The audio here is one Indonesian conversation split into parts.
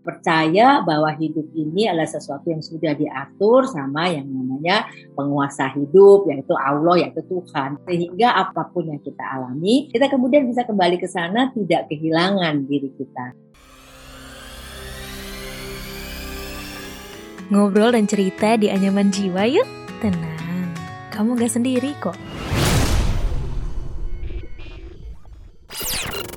percaya bahwa hidup ini adalah sesuatu yang sudah diatur sama yang namanya penguasa hidup yaitu Allah yaitu Tuhan. Sehingga apa pun yang kita alami kita kemudian bisa kembali ke sana tidak kehilangan diri kita. Ngobrol dan cerita di anyaman jiwa yuk. Tenang kamu gak sendiri kok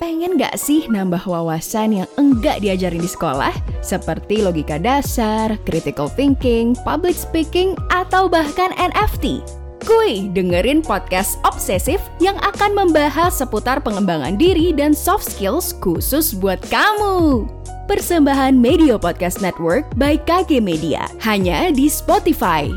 Pengen gak sih nambah wawasan yang enggak diajarin di sekolah? Seperti logika dasar, critical thinking, public speaking, atau bahkan NFT? Kuy, dengerin podcast Obsesif yang akan membahas seputar pengembangan diri dan soft skills khusus buat kamu. Persembahan Media Podcast Network by KG Media, hanya di Spotify.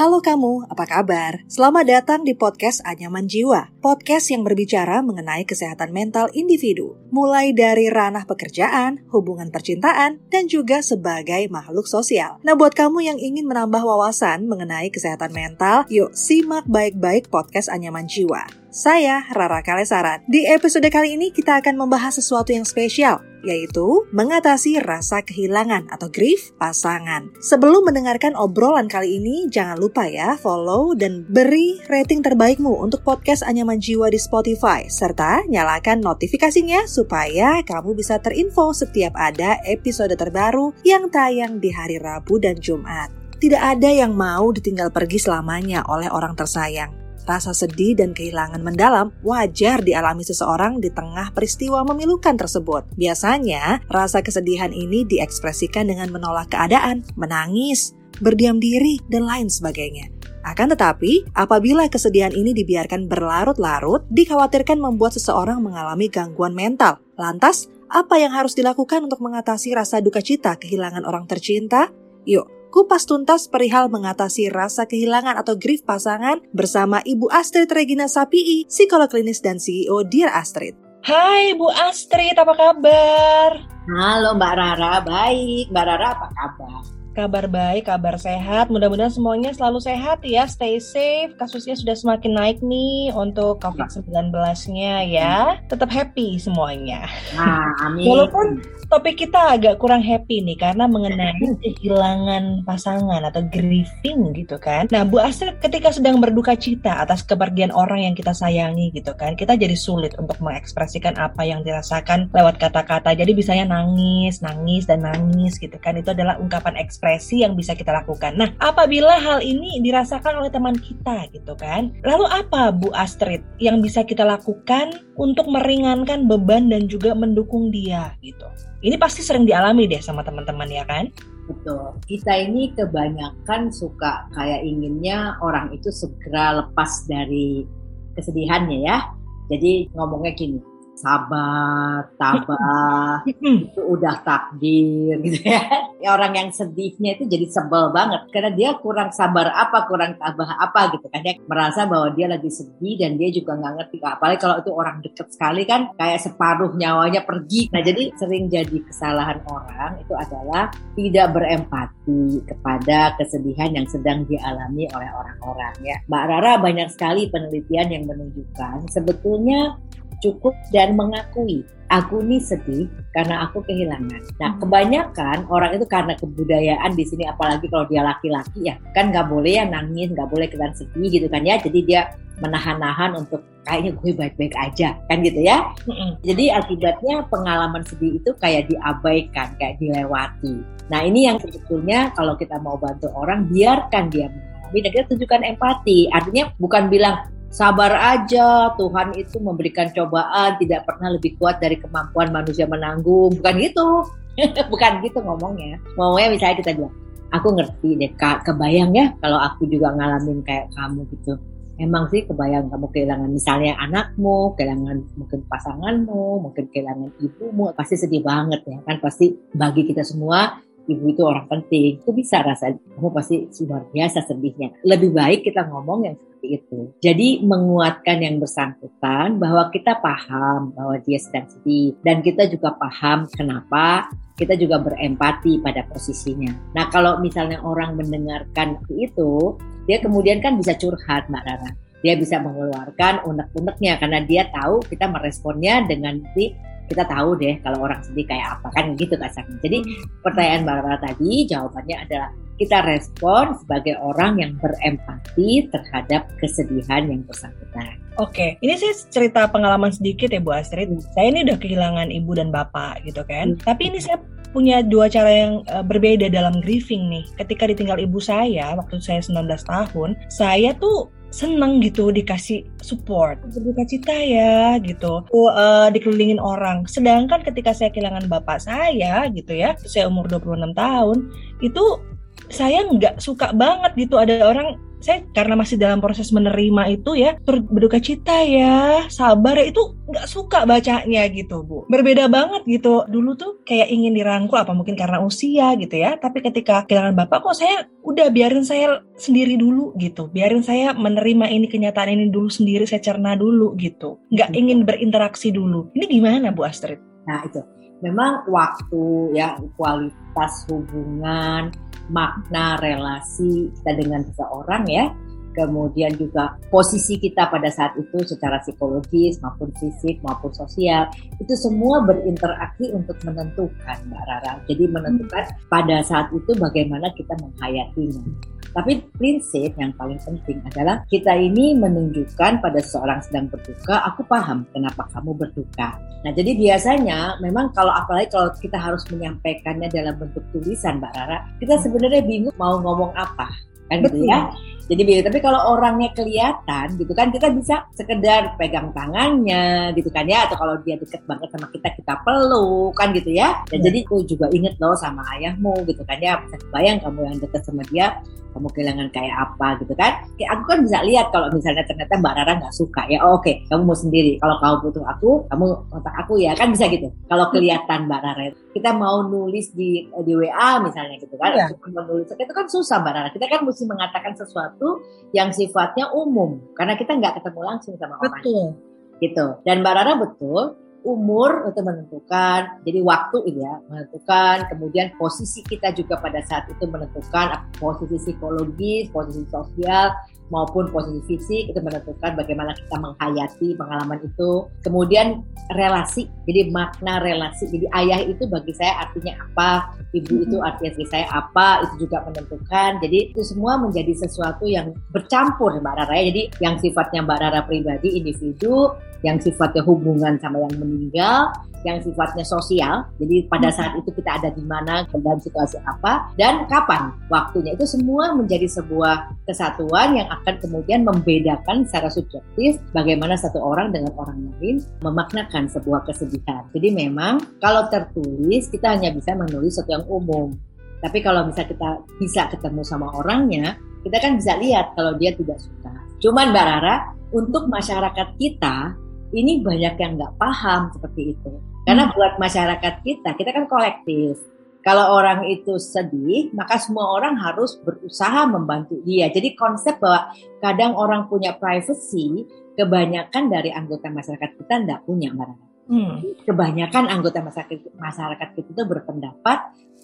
Halo kamu, apa kabar? Selamat datang di podcast Anyaman Jiwa, podcast yang berbicara mengenai kesehatan mental individu, mulai dari ranah pekerjaan, hubungan percintaan, dan juga sebagai makhluk sosial. Nah, buat kamu yang ingin menambah wawasan mengenai kesehatan mental, yuk simak baik-baik podcast Anyaman Jiwa. Saya Rara Kalesaran. Di episode kali ini kita akan membahas sesuatu yang spesial, yaitu mengatasi rasa kehilangan atau grief pasangan. Sebelum mendengarkan obrolan kali ini, jangan lupa ya follow dan beri rating terbaikmu untuk podcast Anyaman Jiwa di Spotify, serta nyalakan notifikasinya supaya kamu bisa terinfo setiap ada episode terbaru yang tayang di hari Rabu dan Jumat. Tidak ada yang mau ditinggal pergi selamanya oleh orang tersayang. Rasa sedih dan kehilangan mendalam wajar dialami seseorang di tengah peristiwa memilukan tersebut. Biasanya, rasa kesedihan ini diekspresikan dengan menolak keadaan, menangis, berdiam diri, dan lain sebagainya. Akan tetapi, apabila kesedihan ini dibiarkan berlarut-larut, dikhawatirkan membuat seseorang mengalami gangguan mental. Lantas, apa yang harus dilakukan untuk mengatasi rasa duka cita kehilangan orang tercinta? Yuk, kupas tuntas perihal mengatasi rasa kehilangan atau grief pasangan bersama Ibu Astrid Regina Sapii, psikolog klinis dan CEO Dear Astrid. Hai Bu Astrid, apa kabar? Halo Mbak Rara, baik. Mbak Rara apa kabar? Kabar baik, kabar sehat. Mudah-mudahan semuanya selalu sehat ya, stay safe. Kasusnya sudah semakin naik nih untuk COVID-19-nya ya. Tetap happy semuanya. Nah, amin. Walaupun topik kita agak kurang happy nih karena mengenai kehilangan pasangan atau grieving gitu kan. Nah, Bu Astrid ketika sedang berduka cita atas kepergian orang yang kita sayangi gitu kan, kita jadi sulit untuk mengekspresikan apa yang dirasakan lewat kata-kata. Jadi bisanya nangis, nangis dan nangis gitu kan. Itu adalah ungkapan ekspresi ekspresi yang bisa kita lakukan. Nah, apabila hal ini dirasakan oleh teman kita gitu kan, lalu apa Bu Astrid yang bisa kita lakukan untuk meringankan beban dan juga mendukung dia gitu? Ini pasti sering dialami deh sama teman-teman ya kan? Betul. Kita ini kebanyakan suka kayak inginnya orang itu segera lepas dari kesedihannya ya. Jadi ngomongnya gini, sabar, tabah, itu udah takdir gitu ya. Orang yang sedihnya itu jadi sebel banget karena dia kurang sabar apa, kurang tabah apa gitu kan. Dia merasa bahwa dia lagi sedih dan dia juga nggak ngerti. Apalagi kalau itu orang deket sekali kan kayak separuh nyawanya pergi. Nah jadi sering jadi kesalahan orang itu adalah tidak berempati kepada kesedihan yang sedang dialami oleh orang-orang ya. Mbak Rara banyak sekali penelitian yang menunjukkan sebetulnya cukup dan mengakui aku ini sedih karena aku kehilangan. Nah, hmm. kebanyakan orang itu karena kebudayaan di sini, apalagi kalau dia laki-laki ya, kan nggak boleh ya nangis, nggak boleh kelihatan sedih gitu kan ya. Jadi dia menahan-nahan untuk kayaknya gue baik-baik aja kan gitu ya. Hmm. Jadi akibatnya pengalaman sedih itu kayak diabaikan, kayak dilewati. Nah, ini yang sebetulnya kalau kita mau bantu orang, biarkan dia mengalami dan kita tunjukkan empati. Artinya bukan bilang sabar aja, Tuhan itu memberikan cobaan tidak pernah lebih kuat dari kemampuan manusia menanggung. Bukan gitu. Bukan gitu ngomongnya. Ngomongnya misalnya kita bilang, aku ngerti deh, Kak, kebayang ya kalau aku juga ngalamin kayak kamu gitu. Emang sih kebayang kamu kehilangan misalnya anakmu, kehilangan mungkin pasanganmu, mungkin kehilangan ibumu, pasti sedih banget ya kan. Pasti bagi kita semua ibu itu orang penting, itu bisa rasa kamu pasti luar biasa sedihnya. Lebih baik kita ngomong yang seperti itu. Jadi menguatkan yang bersangkutan bahwa kita paham bahwa dia sedang sedih dan kita juga paham kenapa kita juga berempati pada posisinya. Nah kalau misalnya orang mendengarkan itu, dia kemudian kan bisa curhat Mbak Rara. Dia bisa mengeluarkan unek-uneknya karena dia tahu kita meresponnya dengan kita tahu deh kalau orang sedih kayak apa kan gitu kasarnya. Jadi pertanyaan Mbak Rara tadi jawabannya adalah kita respon sebagai orang yang berempati terhadap kesedihan yang bersangkutan. Oke, ini sih cerita pengalaman sedikit ya Bu Astrid. Saya ini udah kehilangan ibu dan bapak gitu kan. Hmm. Tapi ini saya punya dua cara yang uh, berbeda dalam grieving nih. Ketika ditinggal ibu saya waktu saya 19 tahun, saya tuh seneng gitu dikasih support. Berduka cita ya gitu. Uh, dikelilingin orang. Sedangkan ketika saya kehilangan bapak saya gitu ya saya umur 26 tahun itu saya nggak suka banget gitu. Ada orang saya karena masih dalam proses menerima itu ya turut berduka cita ya sabar ya itu nggak suka bacanya gitu bu. Berbeda banget gitu. Dulu tuh kayak ingin dirangkul apa mungkin karena usia gitu ya tapi ketika kehilangan bapak kok saya udah biarin saya sendiri dulu gitu. Biarin saya menerima ini kenyataan ini dulu sendiri saya cerna dulu gitu. Nggak ingin berinteraksi dulu. Ini gimana bu Astrid? Nah itu. Memang waktu ya kualitas hubungan makna relasi kita dengan seseorang ya. Kemudian juga posisi kita pada saat itu secara psikologis maupun fisik maupun sosial itu semua berinteraksi untuk menentukan Mbak Rara. Jadi menentukan pada saat itu bagaimana kita menghayatinya tapi prinsip yang paling penting adalah kita ini menunjukkan pada seorang sedang berduka, aku paham kenapa kamu berduka. Nah, jadi biasanya memang kalau apalagi kalau kita harus menyampaikannya dalam bentuk tulisan, Mbak Rara, kita sebenarnya bingung mau ngomong apa kan gitu ya. Jadi bingung. Tapi kalau orangnya kelihatan gitu kan kita bisa sekedar pegang tangannya gitu kan ya atau kalau dia deket banget sama kita kita peluk kan gitu ya. Dan Ya. jadi aku juga inget loh sama ayahmu gitu kan ya. Bisa bayang kamu yang deket sama dia kamu kehilangan kayak apa gitu kan. Kayak aku kan bisa lihat kalau misalnya ternyata Mbak Rara nggak suka ya. Oh, Oke, kamu mau sendiri. Kalau kamu butuh aku, kamu kontak aku ya kan bisa gitu. Kalau kelihatan Mbak Rara, kita mau nulis di di WA misalnya gitu kan. Iya. Cuma nulis itu kan susah Mbak Rara. Kita kan mesti mengatakan sesuatu yang sifatnya umum. Karena kita nggak ketemu langsung sama orang. Betul. Gitu. Dan Mbak Rara betul umur untuk menentukan, jadi waktu ya menentukan, kemudian posisi kita juga pada saat itu menentukan posisi psikologis, posisi sosial maupun posisi fisik itu menentukan bagaimana kita menghayati pengalaman itu. Kemudian relasi, jadi makna relasi. Jadi ayah itu bagi saya artinya apa, ibu itu artinya bagi saya apa, itu juga menentukan. Jadi itu semua menjadi sesuatu yang bercampur Mbak Rara. ya. Jadi yang sifatnya Mbak Rara pribadi individu, yang sifatnya hubungan sama yang meninggal, yang sifatnya sosial. Jadi pada saat itu kita ada di mana dalam situasi apa dan kapan waktunya itu semua menjadi sebuah kesatuan yang akan kemudian membedakan secara subjektif bagaimana satu orang dengan orang lain memaknakan sebuah kesedihan. Jadi memang kalau tertulis kita hanya bisa menulis sesuatu yang umum. Tapi kalau bisa kita bisa ketemu sama orangnya, kita kan bisa lihat kalau dia tidak suka. Cuman Mbak Rara, untuk masyarakat kita ini banyak yang nggak paham seperti itu. Karena buat masyarakat kita, kita kan kolektif. Kalau orang itu sedih, maka semua orang harus berusaha membantu dia. Jadi konsep bahwa kadang orang punya privacy, kebanyakan dari anggota masyarakat kita nggak punya, Mbak. Hmm. Kebanyakan anggota masyarakat, masyarakat kita itu berpendapat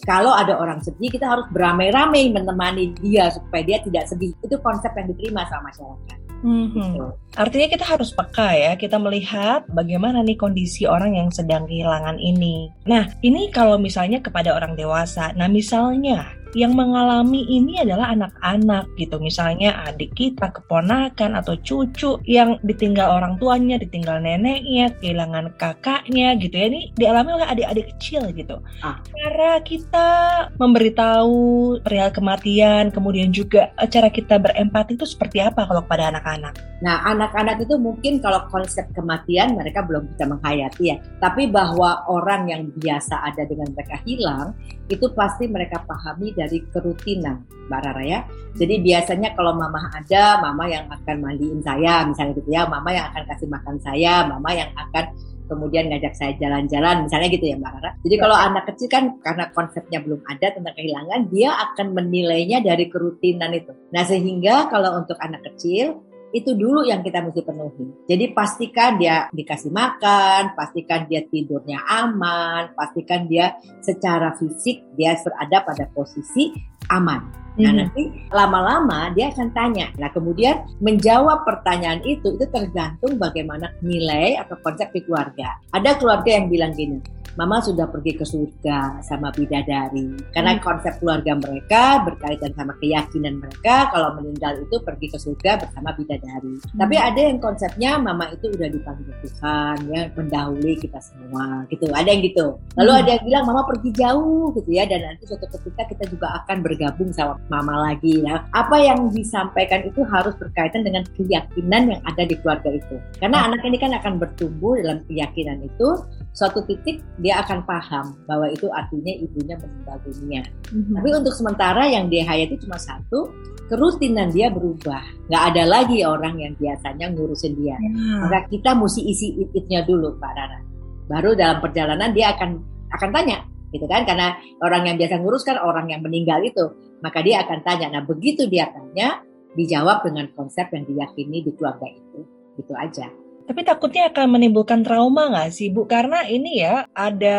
kalau ada orang sedih, kita harus beramai-ramai menemani dia supaya dia tidak sedih. Itu konsep yang diterima sama masyarakat. Mhm. Artinya kita harus peka ya, kita melihat bagaimana nih kondisi orang yang sedang kehilangan ini. Nah, ini kalau misalnya kepada orang dewasa. Nah, misalnya yang mengalami ini adalah anak-anak gitu. Misalnya adik kita, keponakan atau cucu yang ditinggal orang tuanya, ditinggal neneknya, kehilangan kakaknya gitu ya. Ini dialami oleh adik-adik kecil gitu. Ah. Cara kita memberitahu perihal kematian, kemudian juga eh, cara kita berempati itu seperti apa kalau kepada anak-anak? Nah, anak-anak itu mungkin kalau konsep kematian mereka belum bisa menghayati ya. Tapi bahwa orang yang biasa ada dengan mereka hilang, itu pasti mereka pahami dari kerutinan, Mbak Rara ya. Jadi biasanya kalau mama ada, mama yang akan mandiin saya, misalnya gitu ya, mama yang akan kasih makan saya, mama yang akan kemudian ngajak saya jalan-jalan, misalnya gitu ya Mbak Rara. Jadi kalau anak kecil kan karena konsepnya belum ada tentang kehilangan, dia akan menilainya dari kerutinan itu. Nah sehingga kalau untuk anak kecil, itu dulu yang kita mesti penuhi. Jadi pastikan dia dikasih makan, pastikan dia tidurnya aman, pastikan dia secara fisik dia berada pada posisi aman. Nah nanti lama-lama dia akan tanya. Nah kemudian menjawab pertanyaan itu itu tergantung bagaimana nilai atau konsep di keluarga. Ada keluarga yang bilang gini, Mama sudah pergi ke surga sama bidadari. Karena Hmm. konsep keluarga mereka berkaitan sama keyakinan mereka kalau meninggal itu pergi ke surga bersama bidadari. Tapi ada yang konsepnya Mama itu udah dipanggil Tuhan ya mendahului kita semua gitu. Ada yang gitu. Lalu Hmm. ada yang bilang Mama pergi jauh gitu ya dan nanti suatu ketika kita juga akan bergabung sama Mama lagi. Nah, apa yang disampaikan itu harus berkaitan dengan keyakinan yang ada di keluarga itu. Karena anak ini kan akan bertumbuh dalam keyakinan itu suatu titik dia akan paham bahwa itu artinya ibunya meninggal dunia. Mhm. Tapi untuk sementara yang dia hayati cuma satu, kerutinan dia berubah. Nggak ada lagi orang yang biasanya ngurusin dia. Ya. Maka kita mesti isi it-itnya dulu, Pak Rara. Baru dalam perjalanan dia akan akan tanya, gitu kan? Karena orang yang biasa ngurus kan orang yang meninggal itu. Maka dia akan tanya. Nah, begitu dia tanya, dijawab dengan konsep yang diyakini di keluarga itu. Gitu aja. Tapi takutnya akan menimbulkan trauma nggak sih Bu? Karena ini ya ada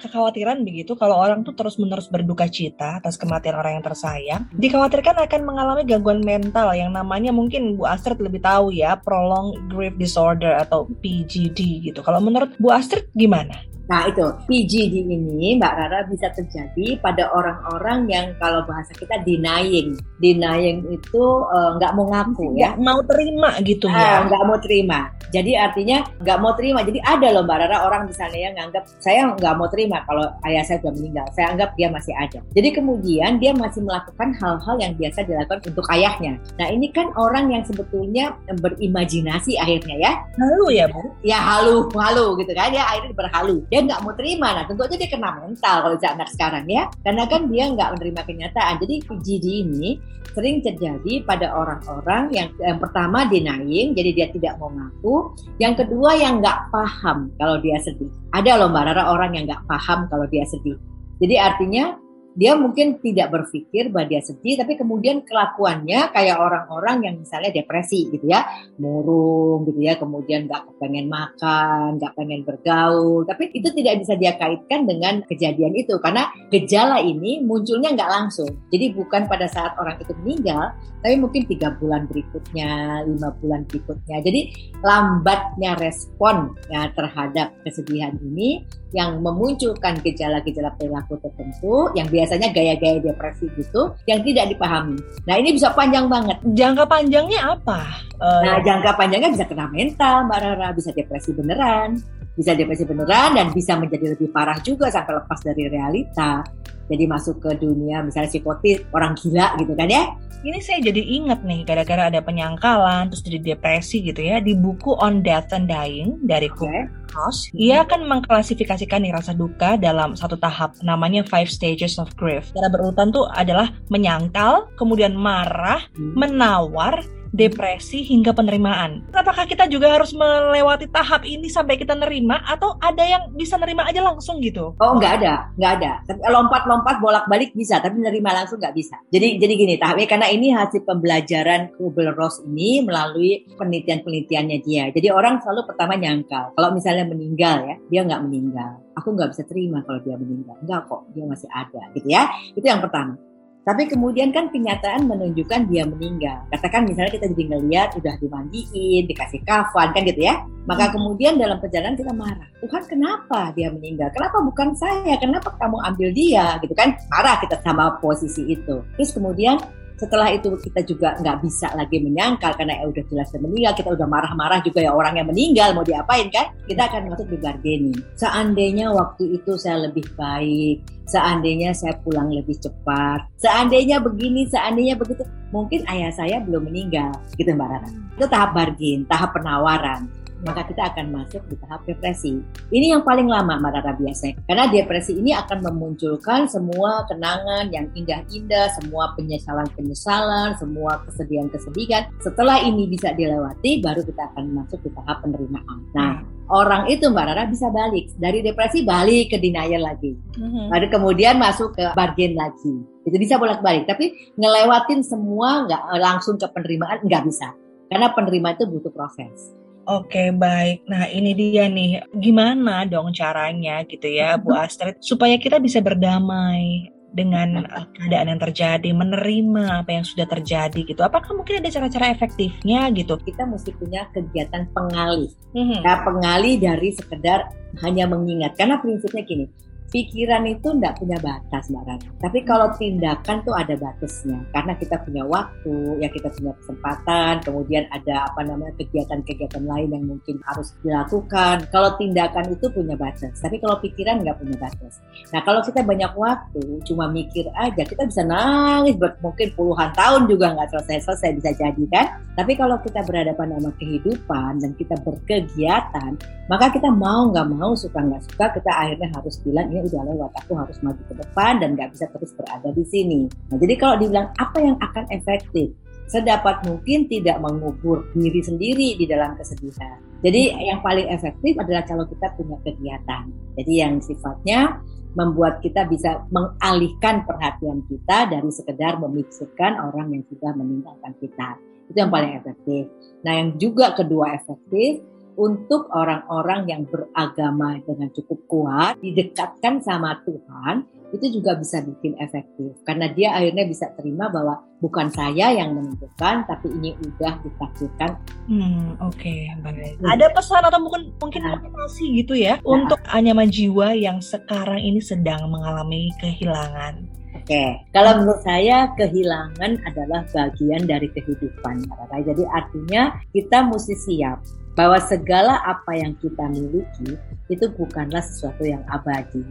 kekhawatiran begitu kalau orang tuh terus-menerus berduka cita atas kematian orang yang tersayang, dikhawatirkan akan mengalami gangguan mental yang namanya mungkin Bu Astrid lebih tahu ya, prolonged grief disorder atau PGD gitu. Kalau menurut Bu Astrid gimana? Nah itu PGD ini Mbak Rara bisa terjadi pada orang-orang yang kalau bahasa kita denying, denying itu eh, nggak mau ngaku ya, Nggak mau terima gitu ya. nggak mau terima. Jadi artinya nggak mau terima. Jadi ada loh Mbak Rara orang misalnya yang nganggap saya nggak mau terima kalau ayah saya sudah meninggal. Saya anggap dia masih ada. Jadi kemudian dia masih melakukan hal-hal yang biasa dilakukan untuk ayahnya. Nah ini kan orang yang sebetulnya berimajinasi akhirnya ya. Lalu ya Bu? Ya halu, halu gitu kan. Dia akhirnya berhalu. Dia nggak mau terima. Nah tentu aja dia kena mental kalau anak sekarang ya. Karena kan dia nggak menerima kenyataan. Jadi PGD ini sering terjadi pada orang-orang yang yang pertama denying, jadi dia tidak mau ngaku. Yang kedua yang nggak paham kalau dia sedih. Ada loh Mbak Rara orang yang nggak paham kalau dia sedih. Jadi artinya dia mungkin tidak berpikir bahwa dia sedih, tapi kemudian kelakuannya kayak orang-orang yang misalnya depresi gitu ya, murung gitu ya, kemudian nggak pengen makan, nggak pengen bergaul, tapi itu tidak bisa dia kaitkan dengan kejadian itu karena gejala ini munculnya nggak langsung. Jadi bukan pada saat orang itu meninggal, tapi mungkin tiga bulan berikutnya, lima bulan berikutnya. Jadi lambatnya respon ya, terhadap kesedihan ini yang memunculkan gejala-gejala perilaku tertentu yang biasanya gaya-gaya depresi gitu yang tidak dipahami. Nah ini bisa panjang banget. Jangka panjangnya apa? Eh, Nah jangka panjangnya bisa kena mental Mbak Rara, bisa depresi beneran, bisa depresi beneran dan bisa menjadi lebih parah juga sampai lepas dari realita. Jadi masuk ke dunia misalnya psikotis, orang gila gitu kan ya. Ini saya jadi inget nih, gara-gara ada penyangkalan, terus jadi depresi gitu ya, di buku On Death and Dying dari Oke. House, ia akan mengklasifikasikan nih rasa duka dalam satu tahap, namanya Five Stages of Grief. Secara berurutan tuh adalah menyangkal, kemudian marah, Hmm. menawar, depresi, hingga penerimaan. Apakah kita juga harus melewati tahap ini sampai kita nerima, atau ada yang bisa nerima aja langsung gitu? Oh nggak ada, nggak ada. Lompat-lompat bolak-balik bisa, tapi menerima langsung nggak bisa. Jadi jadi gini tahapnya karena ini hasil pembelajaran Kubler-Ross ini melalui penelitian-penelitiannya dia. Jadi orang selalu pertama nyangkal. Kalau misalnya meninggal ya, dia nggak meninggal. Aku nggak bisa terima kalau dia meninggal. Enggak kok, dia masih ada gitu ya. Itu yang pertama. Tapi kemudian kan kenyataan menunjukkan dia meninggal. Katakan misalnya kita jadi ngeliat udah dimandiin, dikasih kafan kan gitu ya. Maka kemudian dalam perjalanan kita marah. Tuhan kenapa dia meninggal? Kenapa bukan saya? Kenapa kamu ambil dia? Gitu kan marah kita sama posisi itu. Terus kemudian setelah itu kita juga nggak bisa lagi menyangkal karena ya udah jelas dia meninggal. Kita udah marah-marah juga ya orang yang meninggal. Mau diapain kan? Kita akan masuk di bargaining seandainya waktu itu saya lebih baik seandainya saya pulang lebih cepat seandainya begini seandainya begitu mungkin ayah saya belum meninggal gitu mbak Rara. Itu tahap bargain tahap penawaran maka kita akan masuk di tahap depresi. Ini yang paling lama Mbak Rara biasanya. Karena depresi ini akan memunculkan semua kenangan yang indah-indah, semua penyesalan-penyesalan, semua kesedihan-kesedihan. Setelah ini bisa dilewati, baru kita akan masuk di tahap penerimaan. Nah, orang itu Mbak Rara bisa balik. Dari depresi balik ke denial lagi. Lalu kemudian masuk ke bargain lagi. Itu bisa bolak-balik. Tapi ngelewatin semua nggak langsung ke penerimaan nggak bisa. Karena penerimaan itu butuh proses. Oke, baik. Nah, ini dia nih. Gimana dong caranya gitu ya, Bu Astrid, supaya kita bisa berdamai dengan uh, keadaan yang terjadi, menerima apa yang sudah terjadi gitu. Apakah mungkin ada cara-cara efektifnya gitu? Kita mesti punya kegiatan pengalih. Mhm. Nah, pengalih dari sekedar hanya mengingat. Karena prinsipnya gini, pikiran itu tidak punya batas Mbak Rana. Tapi kalau tindakan tuh ada batasnya. Karena kita punya waktu, ya kita punya kesempatan, kemudian ada apa namanya kegiatan-kegiatan lain yang mungkin harus dilakukan. Kalau tindakan itu punya batas, tapi kalau pikiran nggak punya batas. Nah kalau kita banyak waktu, cuma mikir aja, kita bisa nangis mungkin puluhan tahun juga nggak selesai-selesai bisa jadi kan. Tapi kalau kita berhadapan sama kehidupan dan kita berkegiatan, maka kita mau nggak mau suka nggak suka kita akhirnya harus bilang ini udah lewat aku harus maju ke depan dan nggak bisa terus berada di sini. Nah jadi kalau dibilang apa yang akan efektif, sedapat mungkin tidak mengubur diri sendiri di dalam kesedihan. Jadi yang paling efektif adalah kalau kita punya kegiatan. Jadi yang sifatnya membuat kita bisa mengalihkan perhatian kita dari sekedar memikirkan orang yang sudah meninggalkan kita. Itu yang paling efektif. Nah, yang juga kedua efektif untuk orang-orang yang beragama dengan cukup kuat, didekatkan sama Tuhan, itu juga bisa bikin efektif. Karena dia akhirnya bisa terima bahwa bukan saya yang menentukan, tapi ini udah ditakdirkan. Hmm, oke, baik. Ada pesan atau mungkin mungkin Nah. motivasi gitu ya untuk anyaman jiwa yang sekarang ini sedang mengalami kehilangan. Oke, kalau menurut saya kehilangan adalah bagian dari kehidupan. Jadi artinya kita mesti siap bahwa segala apa yang kita miliki itu bukanlah sesuatu yang abadi.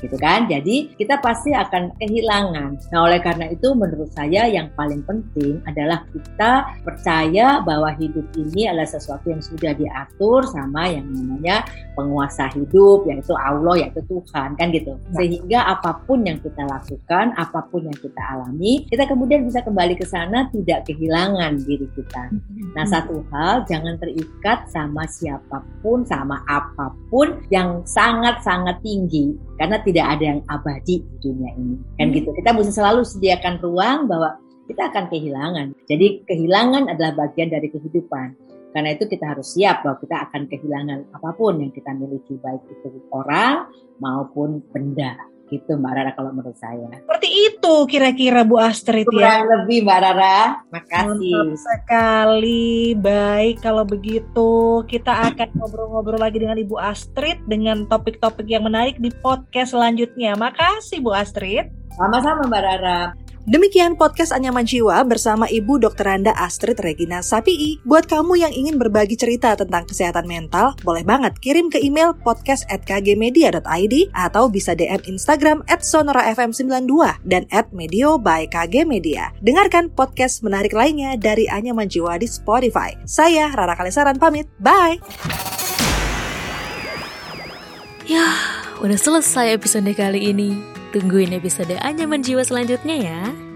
Gitu kan? Jadi kita pasti akan kehilangan. Nah, oleh karena itu menurut saya yang paling penting adalah kita percaya bahwa hidup ini adalah sesuatu yang sudah diatur sama yang namanya penguasa hidup yaitu Allah yaitu Tuhan kan gitu. Sehingga apa pun yang kita lakukan, apa pun yang kita alami, kita kemudian bisa kembali ke sana tidak kehilangan diri kita. Nah, satu hal jangan terikat sama siapa pun, sama apa pun yang sangat-sangat tinggi karena tidak ada yang abadi di dunia ini. Kan Hmm. gitu. Kita mesti selalu sediakan ruang bahwa kita akan kehilangan. Jadi kehilangan adalah bagian dari kehidupan. Karena itu kita harus siap bahwa kita akan kehilangan apa pun yang kita miliki baik itu orang maupun benda. Gitu Mbak Rara kalau menurut saya. Seperti itu kira-kira Bu Astrid ya. Kurang lebih Mbak Rara. Makasih. Mantap sekali. Baik, kalau begitu kita akan ngobrol-ngobrol lagi dengan Ibu Astrid dengan topik-topik yang menarik di podcast selanjutnya. Makasih Bu Astrid. Sama-sama Mbak Rara. Demikian podcast Anyaman Jiwa bersama Ibu Dr. Anda Astrid Regina Sapii. Buat kamu yang ingin berbagi cerita tentang kesehatan mental, boleh banget kirim ke email podcast@kgmedia.id atau bisa DM Instagram @sonorafm92 dan @medio by KG Media. Dengarkan podcast menarik lainnya dari Anyaman Jiwa di Spotify. Saya Rara Kalesaran pamit. Bye. Yah, udah selesai episode kali ini. Tungguin episode Anyaman Jiwa selanjutnya ya.